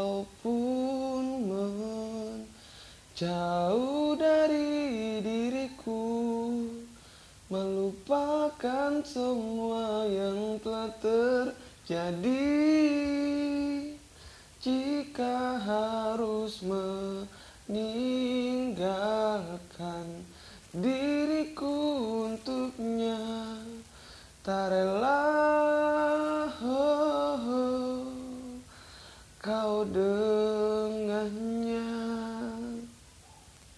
Engkau pun menjauh dari diriku Melupakan semua yang telah terjadi. Jika harus meninggalkan diriku untuknya Tak rela kau dengan